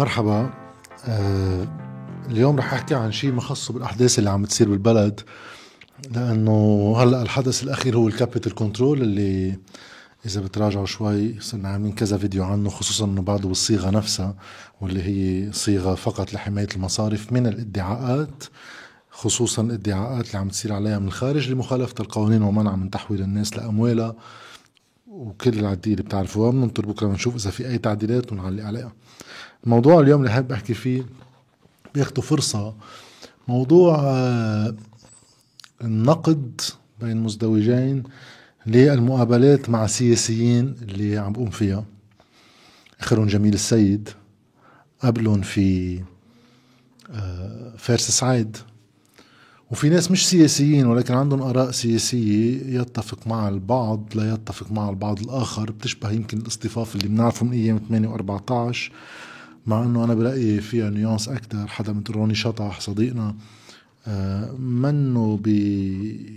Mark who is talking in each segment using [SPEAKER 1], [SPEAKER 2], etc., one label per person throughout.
[SPEAKER 1] مرحبا. آه اليوم رح أحكي عن شيء مخصه بالأحداث اللي عم تصير بالبلد لأنه هلأ الحدث الأخير هو ال capital control اللي إذا بتراجعوا شوي صرنا عاملين كذا فيديو عنه خصوصا إنه بعده بالصيغة نفسها واللي هي صيغة فقط لحماية المصارف من الادعاءات خصوصا الادعاءات اللي عم تصير عليها من الخارج لمخالفة القوانين ومنع من تحويل الناس لأموالها وكل العديد اللي بتعرفوها. بننطر بكرة بنشوف إذا في أي تعديلات ونعلق عليها. الموضوع اليوم اللي حابب أحكي فيه بياخدوا فرصة. موضوع آه، النقد بين مزدوجين للمقابلات مع سياسيين اللي عم بقوم فيها. أخرهم جميل السيد قبلهم في آه، فارس سعيد. وفي ناس مش سياسيين ولكن عندهم آراء سياسية يتفق مع البعض لا يتفق مع البعض الآخر. بتشبه يمكن الاصطفاف اللي بنعرفه من أيام 8 و14 مع إنه أنا برأيي فيها نيونس أكثر حدا مثل روني شطح صديقنا. آه، منه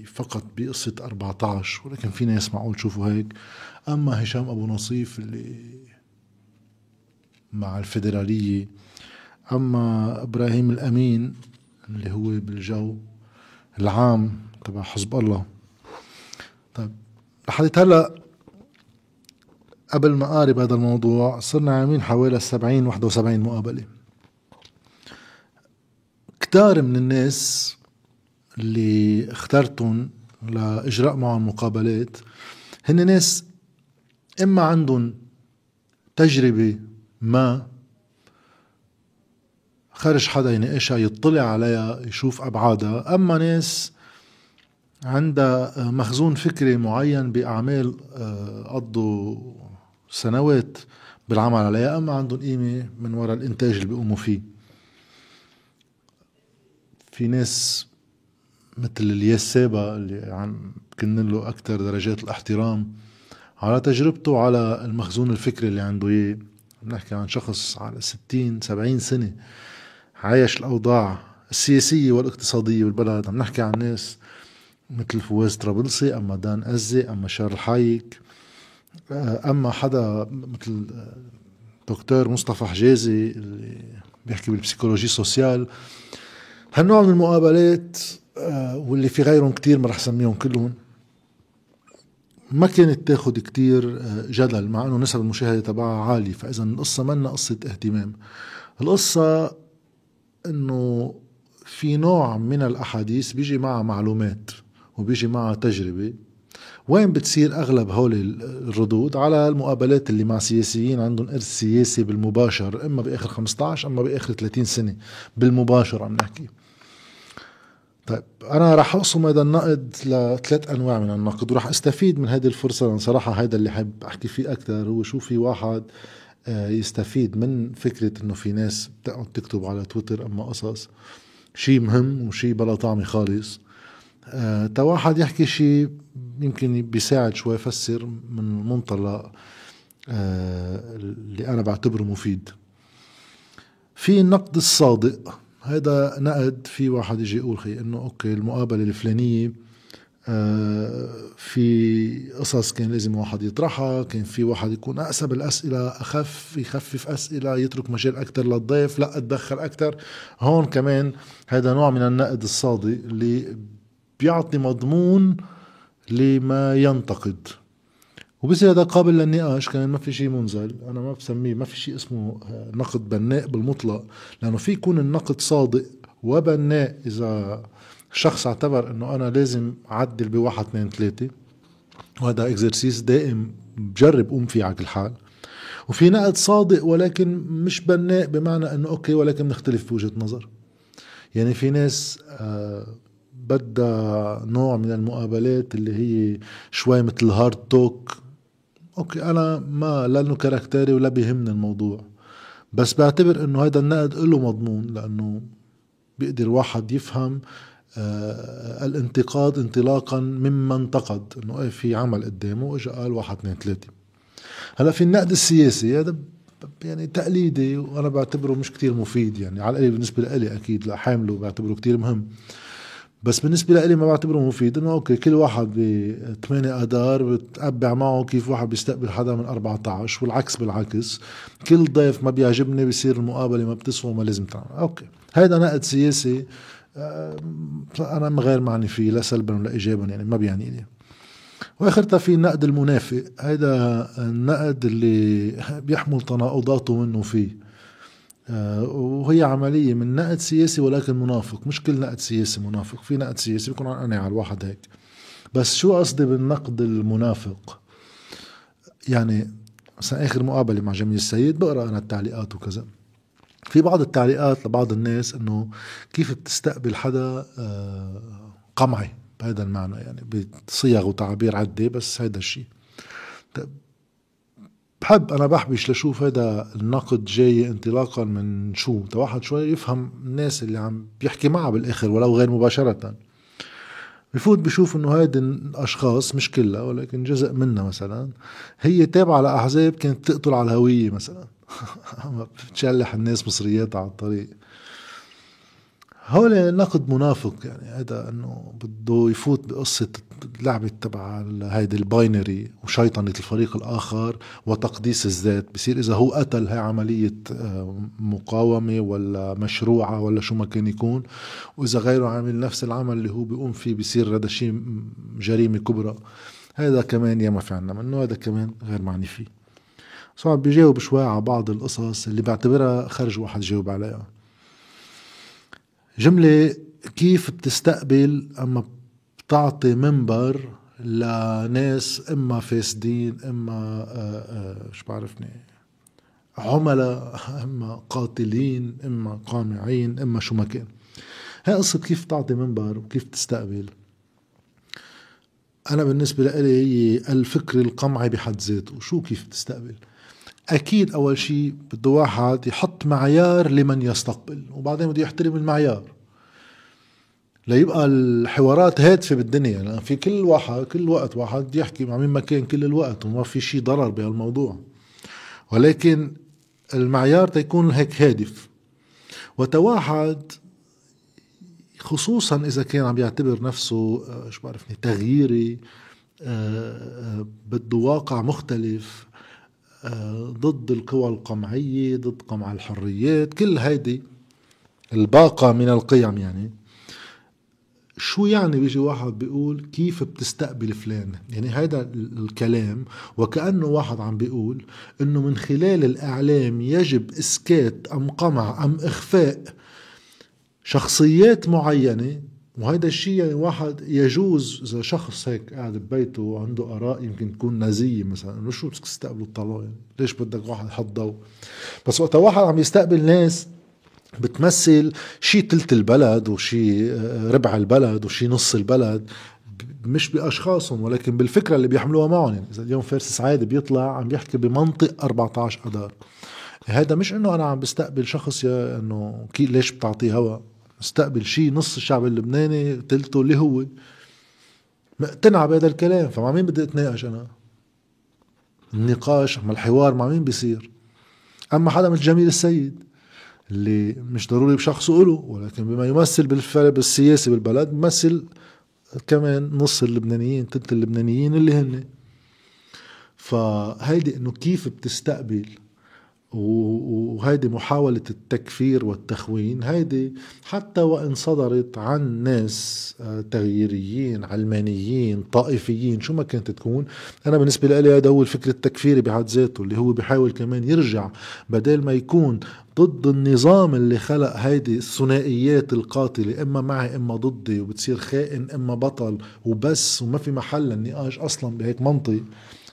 [SPEAKER 1] فقط بقصة 14 ولكن في ناس معقول تشوفوا هيك. أما هشام أبو نصيف اللي مع الفيدرالية. أما إبراهيم الأمين اللي هو بالجو العام تبع حزب الله. طيب لحد هلأ قبل ما قارب هذا الموضوع صرنا عاملين حوالي 70 71 مقابلة. كتار من الناس اللي اخترتهم لإجراء معهم مقابلات هن ناس إما عندهم تجربة ما خرج حدا يناقشها يطلع عليها يشوف أبعادها أما ناس عندها مخزون فكري معين بأعمال آه، قضوا سنوات بالعمل عليها أما عندهم قيمة من وراء الإنتاج اللي بيقوموا فيه. في ناس مثل الياس سابا اللي عم كن له أكثر درجات الاحترام على تجربته على المخزون الفكري اللي عنده إياه. بنحكي عن شخص على 60 70 سنة عايش الأوضاع السياسية والاقتصادية بالبلد. عم نحكي عن ناس مثل فواز طرابلسي أما دان أزي أما شارل حايك. أما حدا مثل آه، دكتور مصطفى حجازي اللي بيحكي بال psychologie sociale هالنوع من المقابلات آه، واللي في غيرهم كتير ما رح سميهم كلهم ما كانت تاخد كتير جدل مع إنه نسب المشاهدة تبعها عالية. فإذا القصة منا قصة اهتمام. القصة إنه في نوع من الأحاديث بيجي معها معلومات وبيجي معها تجربة. وين بتصير أغلب هول الردود؟ على المقابلات اللي مع سياسيين عندهم إرث سياسي بالمباشر إما بآخر 15 إما بآخر 30 سنة بالمباشر عم نحكي. طيب أنا راح أقسم هذا النقد لثلاث أنواع من النقد وراح أستفيد من هذه الفرصة لأن صراحة هذا اللي حب أحكي فيه أكثر هو شو في واحد آه، يستفيد من فكرة إنه في ناس بتقعد تكتب على تويتر أما قصص شيء مهم وشيء بلا طعمة خالص. تا واحد يحكي شيء يمكن بيساعد شوي يفسر من منطلق آه، اللي أنا بعتبره مفيد. في النقد الصادق. هذا نقد في واحد يجي يقول خي إنه أوكي المقابلة الفلانية آه، في قصص كان لازم واحد يطرحها كان في واحد يكون أقسى بالأسئلة أخف يخفف أسئلة يترك مجال أكثر للضيف لا أتدخل أكثر هون كمان هذا نوع من النقد الصادق اللي بيعطي مضمون لما ينتقد. وبصير هذا قابل للنقاش كمان ما في شيء منزل. أنا ما بسميه ما في شيء اسمه نقد بناء بالمطلق لأنه في يكون النقد صادق وبناء إذا شخص اعتبر إنه أنا لازم أعدل بواحد اثنين ثلاثة. وهذا اكزرسيس دائم بجرب قوم فيه على كل حال. وفي نقد صادق ولكن مش بناء بمعنى إنه okay ولكن بنختلف في وجهه نظر. يعني في ناس آه بدها نوع من المقابلات اللي هي شوي مثل hard talk okay أنا ما لأنه caractère ي ولا بيهمني الموضوع. بس بعتبر إنه هذا النقد له مضمون لأنه بيقدر واحد يفهم آه الانتقاد انطلاقا مما انتقد إنه إيه في عمل قدامه وإجا قال واحد اثنين ثلاثة. هلأ في النقد السياسي هذا يعني تقليدي وأنا بعتبره مش كتير مفيد يعني. على الاقل بالنسبة لي أكيد لا حامله بعتبره كتير مهم. بس بالنسبة لي ما بعتبره مفيد إنه okay كل واحد بثمانية آذار بتقبع معه كيف واحد بيستقبل حدا من 14 والعكس بالعكس. كل ضيف ما بيعجبني بصير المقابلة ما بتسوى وما لازم تعمل. okay. هيدا نقد سياسي آه، أنا غير معني فيه لا سلبا ولا ايجابا يعني ما بيعني لي وآخرتها في النقد المنافق. هيدا النقد اللي بيحمل تناقضاته منه فيه. وهي عملية من نقد سياسي ولكن منافق. مش كل نقد سياسي منافق في نقد سياسي بيكون عن على الواحد هيك. بس شو قصدي بالنقد المنافق؟ يعني مثلا آخر مقابلة مع جميل السيد بقرأ أنا التعليقات وكذا. في بعض التعليقات لبعض الناس إنه كيف بتستقبل حدا آه، قمعي؟ بهذا المعنى يعني بصيغ وتعابير عدة بس هذا الشيء بحب أنا بحبش لشوف هذا النقد جاي انطلاقا من شو؟ واحد شوي يفهم الناس اللي عم بيحكي معها بالآخر ولو غير مباشرة. بفوت بشوف إنه هيدي الأشخاص مش كلها ولكن جزء منها مثلا هي تابعة لأحزاب كانت تقتل على الهوية مثلا. بتشلح الناس مصريات على الطريق. هول نقد منافق يعني هذا إنه بده يفوت بقصة اللعبة تبع هيدي الباينري وشيطنة الفريق الآخر وتقديس الذات. بصير إذا هو قتل هي عملية آه، مقاومة ولا مشروعة ولا شو ما كان يكون. وإذا غيره عامل نفس العمل اللي هو بيقوم فيه بصير هذا شيء جريمة كبرى. هذا كمان ياما في عنا منه هذا كمان غير معني فيه. صعب بيجاوب شوي على بعض القصص اللي بعتبرها خرج واحد يجاوب عليها. جملة كيف بتستقبل أما بتعطي منبر لناس إما فاسدين إما آه، آه، شو بعرفني عملاء إما قاتلين إما قامعين إما شو ما كان. هي قصة كيف تعطي منبر وكيف تستقبل أنا بالنسبة لي هي الفكر القمعي بحد ذاته شو كيف تستقبل أكيد أول شيء بده واحد يحط معيار لمن يستقبل وبعدين بده يحترم المعيار. ليبقى الحوارات هادفة بالدنيا لأن في كل واحد كل وقت واحد يحكي مع مين ما كان كل الوقت وما في شيء ضرر بهالموضوع. ولكن المعيار تيكون هيك هادف. وتواحد خصوصا إذا كان عم يعتبر نفسه آه، شو بعرفني تغييري آه، آه، بده واقع مختلف ضد القوى القمعية ضد قمع الحريات كل هيدي الباقة من القيم يعني. شو يعني بيجي واحد بيقول كيف بتستقبل فلان يعني هذا الكلام وكأنه واحد عم بيقول إنه من خلال الإعلام يجب إسكات أم قمع أم إخفاء شخصيات معينة وهذا الشيء يعني واحد يجوز إذا شخص هيك قاعد ببيته وعنده آراء يمكن تكون نازيه مثلا إنه شو تستقبلوا الطلاق يعني؟ ليش بدك واحد يحط ضوء بس وقت واحد عم يستقبل ناس بتمثل شي تلت البلد وشي آه، ربع البلد وشي نص البلد مش بأشخاصهم ولكن بالفكرة اللي بيحملوها معهم يعني. إذا اليوم فارس سعيد بيطلع عم بيحكي بمنطق 14 اذار هذا مش إنه أنا عم بستقبل شخص يا إنه ليش بتعطيه هوا؟ استقبل شيء نص الشعب اللبناني تلته اللي هو. مقتنع بهذا الكلام فمع مين بدي أتناقش أنا؟ النقاش مع الحوار مع مين بيصير؟ أما حدا مثل جميل السيد اللي مش ضروري بشخصه له ولكن بما يمثل بالفرق السياسي بالبلد بمثل كمان نص اللبنانيين تلت اللبنانيين اللي هن. فهيدي إنه كيف بتستقبل وهيدي محاولة التكفير والتخوين هيدي حتى وإن صدرت عن ناس آه، تغييريين علمانيين طائفيين شو ما كانت تكون أنا بالنسبة لي هذا هو الفكر التكفيري بحد ذاته اللي هو بيحاول كمان يرجع بدل ما يكون ضد النظام اللي خلق هيدي الثنائيات القاتلة إما معي إما ضدي وبتصير خائن إما بطل وبس وما في محل للنقاش أصلا بهيك منطق.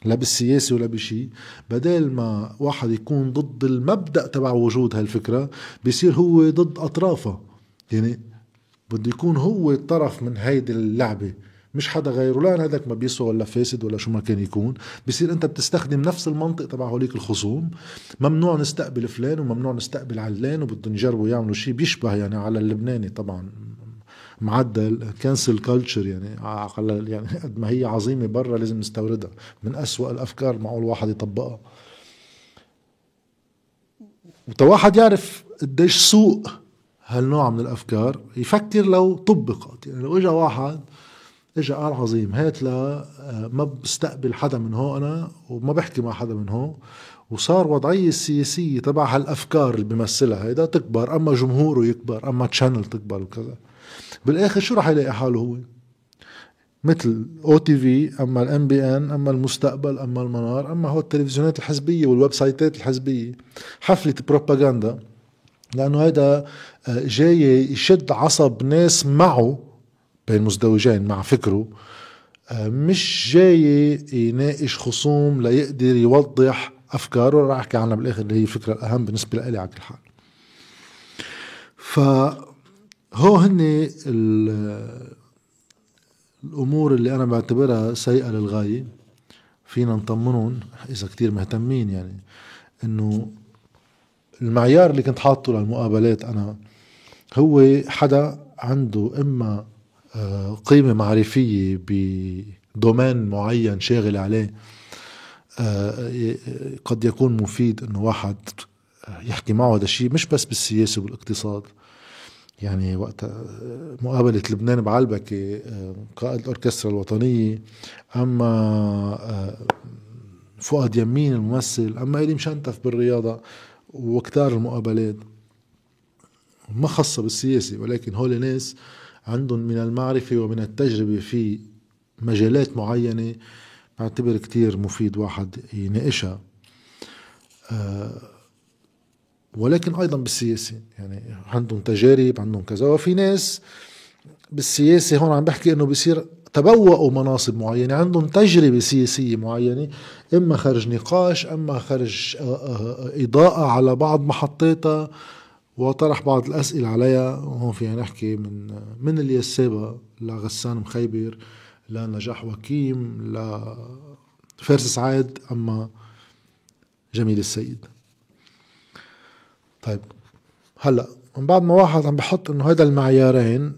[SPEAKER 1] لا بالسياسة ولا بشيء. بدل ما واحد يكون ضد المبدأ تبع وجود هالفكرة بيصير هو ضد أطرافها. يعني بده يكون هو طرف من هيدي اللعبة. مش حدا غيره. لا هذاك ما بيسوى ولا فاسد ولا شو ما كان يكون. بصير أنت بتستخدم نفس المنطق تبع هوليك الخصوم. ممنوع نستقبل فلان وممنوع نستقبل علان وبدهم يجربوا يعملوا شيء بيشبه يعني على اللبناني طبعا. معدل cancel culture يعني على يعني قد ما هي عظيمة برا لازم نستوردها. من أسوأ الأفكار معقول واحد يطبقها. وتواحد يعرف قديش سوء هالنوع من الأفكار. يفكر لو طبقت. يعني لو اجى واحد اجى قال عظيم هات لا آه، ما بستقبل حدا من هون أنا وما بحكي مع حدا من هون. وصار وضعية السياسية تبع هالأفكار اللي بيمثلها. هيدا تكبر أما جمهوره يكبر أما channel تكبر وكذا. بالآخر شو راح يلاقي حاله هو؟ مثل OTV أما ال NBN أما المستقبل أما المنار أما هو التلفزيونات الحزبية وال website ات الحزبية. حفلة بروباغندا لأنه هيدا آه، جاي يشد عصب ناس معه بين مزدوجين مع فكره. آه، مش جاي يناقش خصوم ليقدر يوضح أفكاره. راح أحكي عنها بالآخر اللي هي الفكرة الأهم بالنسبة لي على كل حال. فهو هن الأمور اللي أنا بعتبرها سيئة للغاية. فينا نطمنهم إذا كتير مهتمين يعني إنه المعيار اللي كنت حاطه للمقابلات أنا هو حدا عنده إما آه، قيمة معرفية بدومين معين شاغل عليه آه، قد يكون مفيد إنه واحد يحكي معه هذا الشيء مش بس بالسياسة والاقتصاد يعني وقت مقابلة لبنان بعلبكة آه، قائد الأوركسترا الوطنية أما آه، فؤاد يمين الممثل أما إلي مشنتف بالرياضة وكتار المقابلات ما خاصة بالسياسة ولكن هول ناس عندهم من المعرفة ومن التجربة في مجالات معينة بعتبر كتير مفيد واحد يناقشها. أه ولكن أيضا بالسياسة. يعني عندهم تجارب عندهم كذا. وفي ناس بالسياسة هون عم بحكي إنه بصير تبوأوا مناصب معينة. عندهم تجربة سياسية معينة إما خرج نقاش أما خرج آه، آه، إضاءة على بعض محطاتها وطرح بعض الأسئلة عليها. هون فينا نحكي من من اليسابة لغسان مخيبر لنجاح وكيم لفارس سعاد أما جميل السيد. طيب هلأ من بعد ما واحد عم بحط إنه هذا المعيارين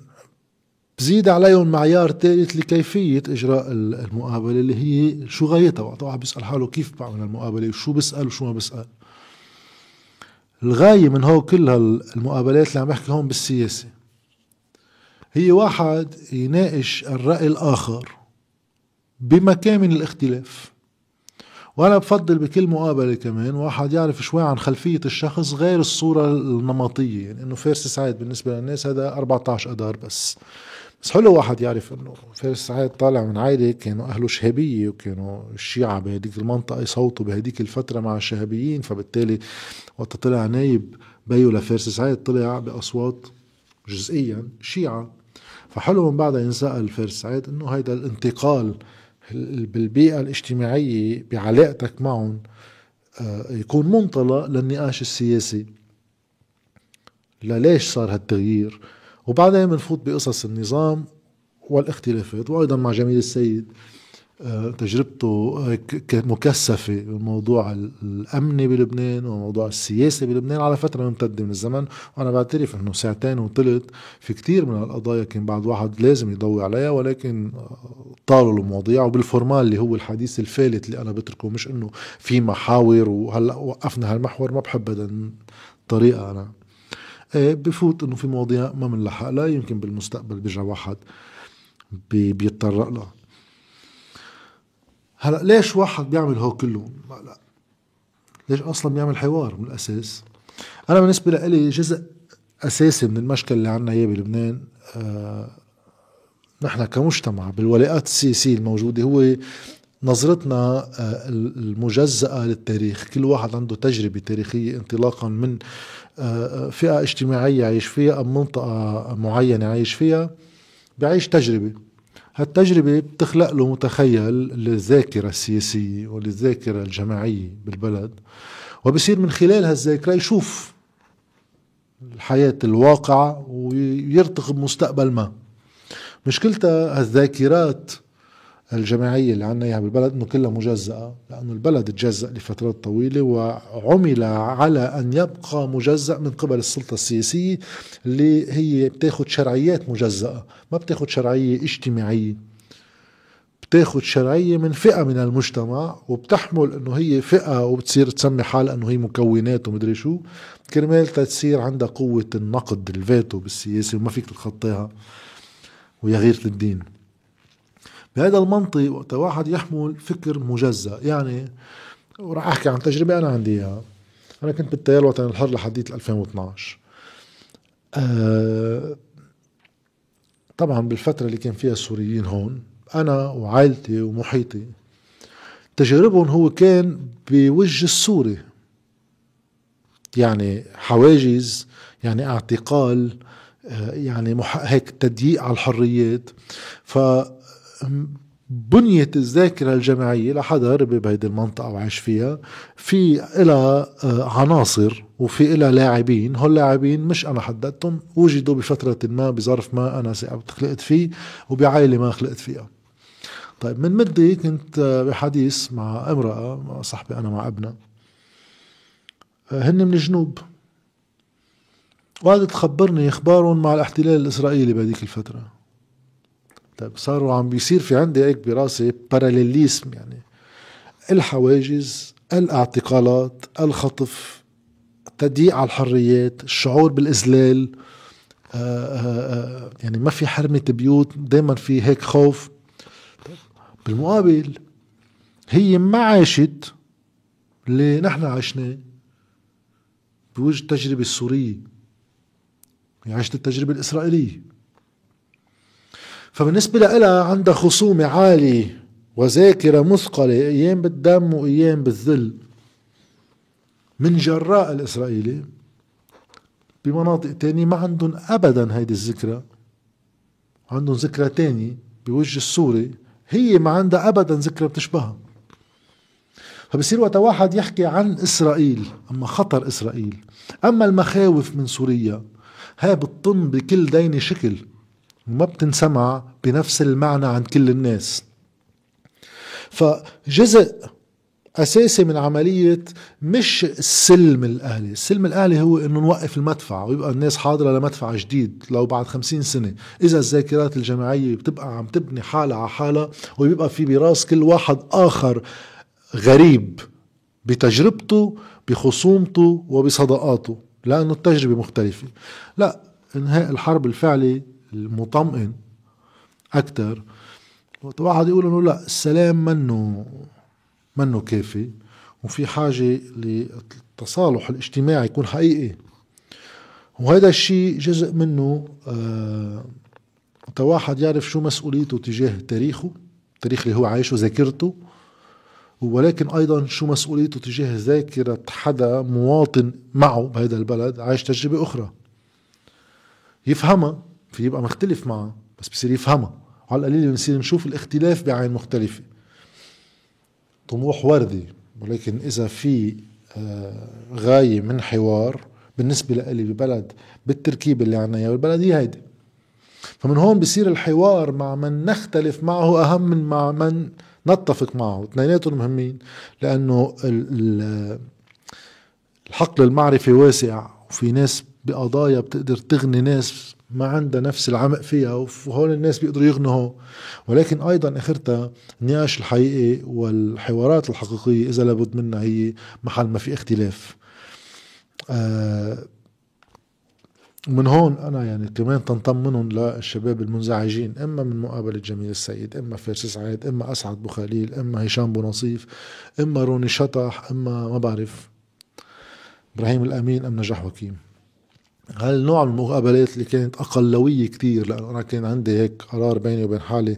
[SPEAKER 1] بزيد عليهم معيار ثالث لكيفية إجراء المقابلة اللي هي شو غايتها وقت واحد بيسأل حاله كيف بعمل المقابلة وشو بسأل وشو ما بسأل. الغاية من هو كل هالمقابلات اللي عم بحكي هون بالسياسة هي واحد يناقش الرأي الآخر بمكان من الاختلاف. وأنا بفضل بكل مقابلة كمان واحد يعرف شوي عن خلفية الشخص غير الصورة النمطية. يعني إنه فارس سعيد بالنسبة للناس هذا 14 اذار بس. بس حلو واحد يعرف إنه فارس سعيد طالع من عائلة كانوا أهله شهابية وكانوا الشيعة بهديك المنطقة يصوتوا بهديك الفترة مع الشهابيين فبالتالي وقت طلع نايب بيو لفارس سعيد طلع بأصوات جزئيا شيعة. فحلو من بعدها ينسأل فارس سعيد إنه هيدا الانتقال بالبيئة الاجتماعية بعلاقتك معهم آه، يكون منطلق للنقاش السياسي. لليش صار هالتغيير؟ وبعدين بنفوت بقصص النظام والاختلافات وأيضا مع جميل السيد. تجربته مكثفة بالموضوع الأمني بلبنان وموضوع السياسي بلبنان على فترة ممتدة من الزمن. وأنا بعترف أنه ساعتين وطلت في كتير من القضايا كان بعد واحد لازم يضوي عليها ولكن طالوا المواضيع وبالفورمال اللي هو الحديث الفالت اللي أنا بتركه مش أنه في محاور وهلأ وقفنا هالمحور. ما بحب هذا الطريقة أنا. إيه بفوت إنه في مواضيع ما بنلحق لا يمكن بالمستقبل بيرجع واحد بيتطرق لها. هلا ليش واحد بيعمل هو كله؟ لا ليش أصلا بيعمل حوار من الأساس؟ أنا بالنسبة لي جزء أساسي من المشكلة اللي عنا إياه بلبنان آه نحن كمجتمع بالولاءات السياسية الموجودة هو نظرتنا آه المجزأة للتاريخ كل واحد عنده تجربة تاريخية انطلاقا من آه فئة اجتماعية عايش فيها أو منطقة معينة عايش فيها بعيش تجربة هالتجربة بتخلق له متخيل للذاكرة السياسية وللذاكرة الجماعية بالبلد وبصير من خلال هالذاكرة يشوف الحياة الواقعة ويرتقب مستقبل ما. مشكلتها هالذاكرات الجماعية اللي عنا إياها بالبلد إنه كلها مجزأة لأنه البلد تجزأ لفترات طويلة وعمل على أن يبقى مجزأ من قبل السلطة السياسية اللي هي بتاخد شرعيات مجزأة ما بتاخد شرعية اجتماعية. بتاخد شرعية من فئة من المجتمع وبتحمل إنه هي فئة وبتصير تسمي حالها إنه هي مكونات ومدري شو. كرمال تصير عندها قوة النقد الفيتو بالسياسة وما فيك تتخطاها. ويا غيرة الدين. بهذا المنطق وقت واحد يحمل فكر مجزأ. يعني وراح أحكي عن تجربة أنا عندي إياها. أنا كنت بالتيار الوطني الحر لحديت 2012 أه طبعا بالفترة اللي كان فيها السوريين هون أنا وعائلتي ومحيطي تجاربهم هو كان بوجه السوري. يعني حواجز يعني اعتقال آه، يعني هيك تضييق على الحريات. ف بنية الذاكرة الجماعية لحدا ربي بهيدي المنطقة وعاش فيها في إلها آه، عناصر وفي إلها لاعبين هول لاعبين مش أنا حددتهم وجدوا بفترة ما بظرف ما أنا خلقت فيه وبعائلة ما خلقت فيها. طيب من مدة كنت آه، بحديث مع امرأة مع صاحبي أنا مع ابنها. آه، هن من الجنوب وقعدت تخبرني أخبارهم مع الاحتلال الإسرائيلي بهذيك الفترة. طيب صاروا عم بيصير في عندي هيك براسي باراليليزم يعني الحواجز الاعتقالات الخطف تضييق على الحريات الشعور بالإذلال آه، آآ آه، يعني ما في حرمة بيوت دايما في هيك خوف. بالمقابل هي ما عاشت اللي نحن عشناه بوجه التجربة السورية هي عاشت التجربة الإسرائيلية. فبالنسبة لها عندها خصومة عالية وذاكرة مثقلة أيام بالدم وأيام بالذل. من جراء الإسرائيلي بمناطق تانية ما عندهم أبدا هيدي الذكرى. عندهم ذكرى تانية بوجه السوري هي ما عندها أبدا ذكرى بتشبهها. فبصير وقت واحد يحكي عن إسرائيل أما خطر إسرائيل. أما المخاوف من سوريا هاي بتطن بكل دينة شكل. وما بتنسمع بنفس المعنى عند كل الناس. فجزء أساسي من عملية مش السلم الأهلي، السلم الأهلي هو إنه نوقف المدفع ويبقى الناس حاضرة لمدفع جديد لو بعد خمسين سنة، إذا الذاكرات الجماعية بتبقى عم تبني حالها على حالها ويبقى في براس كل واحد آخر غريب بتجربته بخصومته وبصداقاته. لأنه التجربة مختلفة. لا إنهاء الحرب الفعلي المطمئن أكثر واحد يقول إنه لا السلام منه منه كافي. وفي حاجة للتصالح الاجتماعي يكون حقيقي. وهذا الشيء جزء منه آه واحد يعرف شو مسؤوليته تجاه تاريخه التاريخ اللي هو عايشه ذاكرته. ولكن أيضا شو مسؤوليته تجاه ذاكرة حدا مواطن معه بهذا البلد عايش تجربة أخرى. يفهمها. في يبقى مختلف معها بس بصير يفهمها على القليل بنصير نشوف الاختلاف بعين مختلفة. طموح وردي ولكن إذا في آه، غاية من حوار بالنسبة لإلي ببلد بالتركيب اللي عنا إياه بالبلد هي هيدي. فمن هون بصير الحوار مع من نختلف معه أهم من مع من نتفق معه. اثنيناتهم مهمين لأنه الحقل المعرفي واسع وفي ناس بقضايا بتقدر تغني ناس ما عندها نفس العمق فيها وهول الناس بيقدروا يغنوا. ولكن أيضا آخرتها النقاش الحقيقي والحوارات الحقيقية إذا لابد منها هي محل ما في اختلاف. آه من هون أنا يعني كمان تنضم منهم للشباب المنزعجين إما من مقابلة جميل السيد إما فارس سعيد إما أسعد بوخليل إما هشام بونصيف إما روني شطح إما ما بعرف. إبراهيم الأمين ام نجاح وكيم. هالنوع من المقابلات اللي كانت أقلوية كتير؟ لأنه أنا كان عندي هيك قرار بيني وبين حالي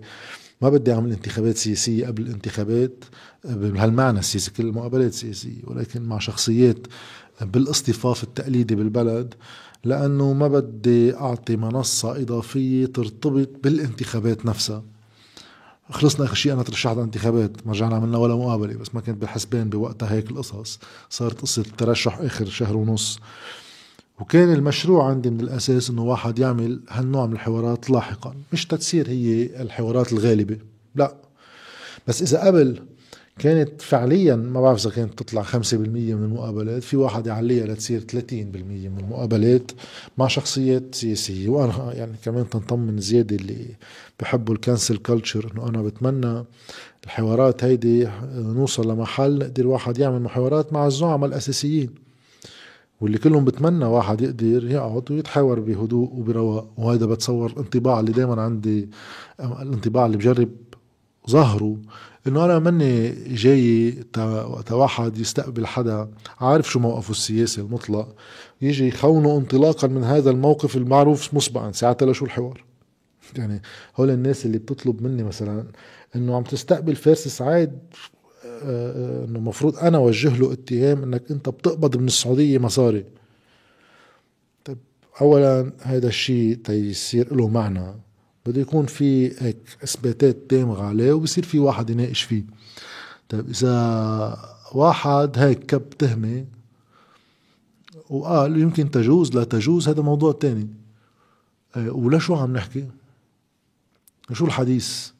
[SPEAKER 1] ما بدي أعمل انتخابات سياسية قبل الانتخابات بهالمعنى السياسي كل المقابلات سياسية ولكن مع شخصيات بالاصطفاف التقليدي بالبلد لأنه ما بدي أعطي منصة إضافية ترتبط بالانتخابات نفسها. خلصنا آخر شيء أنا ترشحت على الانتخابات ما رجعنا عملنا ولا مقابلة بس ما كنت بالحسبان بوقتها هيك القصص. صارت قصة الترشح آخر شهر ونص. وكان المشروع عندي من الأساس أنه واحد يعمل هالنوع من الحوارات لاحقا مش تتصير هي الحوارات الغالبة لا. بس إذا قبل كانت فعليا ما بعرف إذا كانت تطلع 5% من المقابلات في واحد يعليها لتصير 30% من المقابلات مع شخصيات سياسية. وأنا يعني كمان تنطمن زيادة اللي بحبوا ال cancel culture إنه أنا بتمنى الحوارات هيدي نوصل لمحل نقدر واحد يعمل محاورات مع الزعماء الأساسيين. واللي كلهم بتمنى واحد يقدر يقعد ويتحاور بهدوء وبرواق. وهذا بتصور انطباع اللي دائما عندي الانطباع اللي بجرب ظهره إنه أنا ماني جاي تا واحد يستقبل حدا عارف شو موقفه السياسي المطلق يجي يخونه انطلاقا من هذا الموقف المعروف مسبقا ساعتها لشو الحوار؟ يعني هول الناس اللي بتطلب مني مثلا إنه عم تستقبل فارس سعيد إنه المفروض أنا أوجه له اتهام إنك أنت بتقبض من السعودية مصاري. طيب اولا هذا الشيء تيصير له معنى. بده يكون في هيك إثباتات دامغة عليه وبصير في واحد يناقش فيه. طيب إذا واحد هيك كب تهمة وقال يمكن تجوز لا تجوز هذا موضوع تاني. آه، ولا شو عم نحكي؟ شو الحديث؟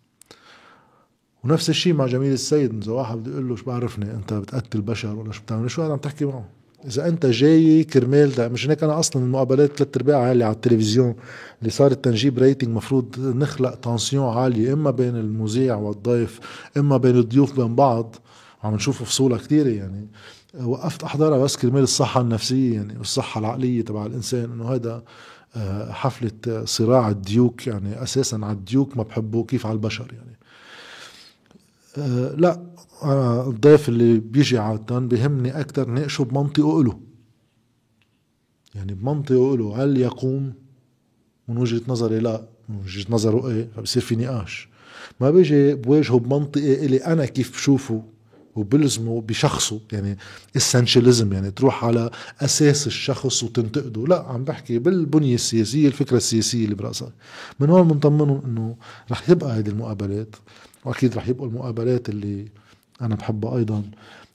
[SPEAKER 1] ونفس الشيء مع جميل السيد إذا واحد بده يقول له شو بعرفني أنت بتقتل بشر ولا شو بتعمل؟ شو عم تحكي معه؟ إذا أنت جاي كرمال مش هيك؟ أنا أصلا المقابلات ثلاث ارباعها اللي على التلفزيون. اللي صارت تنجيب rating مفروض نخلق tension عاليه إما بين المذيع والضيف إما بين الضيوف بين بعض. عم نشوف فصولها كثيره يعني. وقفت أحضرها بس كرمال الصحة النفسية يعني والصحة العقلية تبع الإنسان إنه هذا آه، حفلة صراع الديوك يعني أساسا على الديوك ما بحبه كيف على البشر يعني. أه لا أنا الضيف اللي بيجي عادة بيهمني أكثر ناقشه بمنطقه إله يعني بمنطقه إله هل يقوم؟ من وجهة نظري لا. من وجهة نظره إيه؟ فبصير في نقاش ما بيجي بواجهه بمنطقي إلي أنا كيف بشوفه وبلزمه بشخصه يعني اسنشاليزم يعني تروح على أساس الشخص وتنتقده. لا عم بحكي بالبنية السياسية الفكرة السياسية اللي برأسك. من هون بنطمنهم إنه رح يبقى هذه المقابلات. وأكيد رح يبقوا المقابلات اللي أنا بحبها أيضا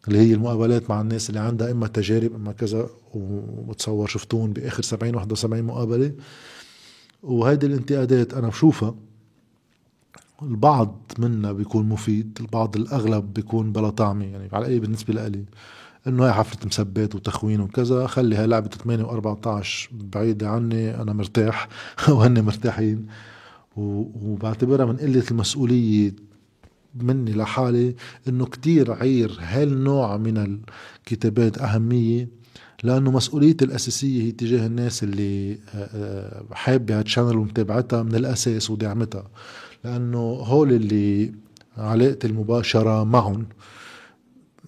[SPEAKER 1] اللي هي المقابلات مع الناس اللي عندها إما تجارب إما كذا وبتصور شفتون بآخر 70 71 مقابلة. وهيدي الانتقادات أنا بشوفها البعض منا بيكون مفيد البعض الأغلب بيكون بلا طعمه يعني على الاقل بالنسبة لي إنه هي حفلة مسبات وتخوين وكذا خلي هاي لعبة 8 و14 بعيدة عني أنا مرتاح وهن مرتاحين. وبعتبرها من قلة المسؤولية مني لحالي إنه كتير عير هالنوع من الكتابات أهمية؟ لأنه مسؤوليتي الأساسية هي تجاه الناس اللي آه، آه، حابة هالشانل ومتابعتها من الأساس ودعمتها. لأنه هول اللي علاقتي المباشرة معهم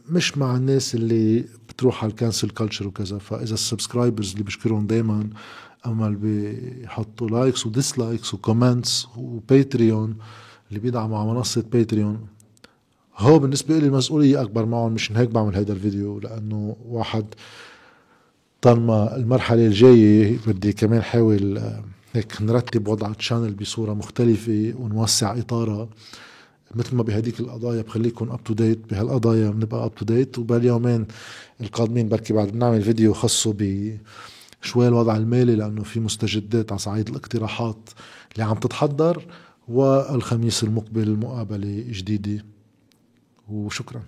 [SPEAKER 1] مش مع الناس اللي بتروح على ال cancel culture وكذا. فإذا ال subscribers اللي بشكرهم دائما اما اللي بيحطوا likes و dislikes و comments وباتريون اللي بيدعموا على منصة باتريون هو بالنسبة لي المسؤولية أكبر معهم مش هيك بعمل هذا الفيديو لأنه واحد طالما المرحلة الجاية بدي كمان حاول آه، هيك نرتب وضع ال channel بصورة مختلفة ونوسع إطارها. مثل ما بهديك القضايا بخليكم up to date بهالقضايا بنبقى up to date وباليومين القادمين بركي بعد بنعمل فيديو خاصه ب شوي الوضع المالي لأنه في مستجدات على صعيد الاقتراحات اللي عم تتحضر. والخميس المقبل مقابلة جديدة وشكرا.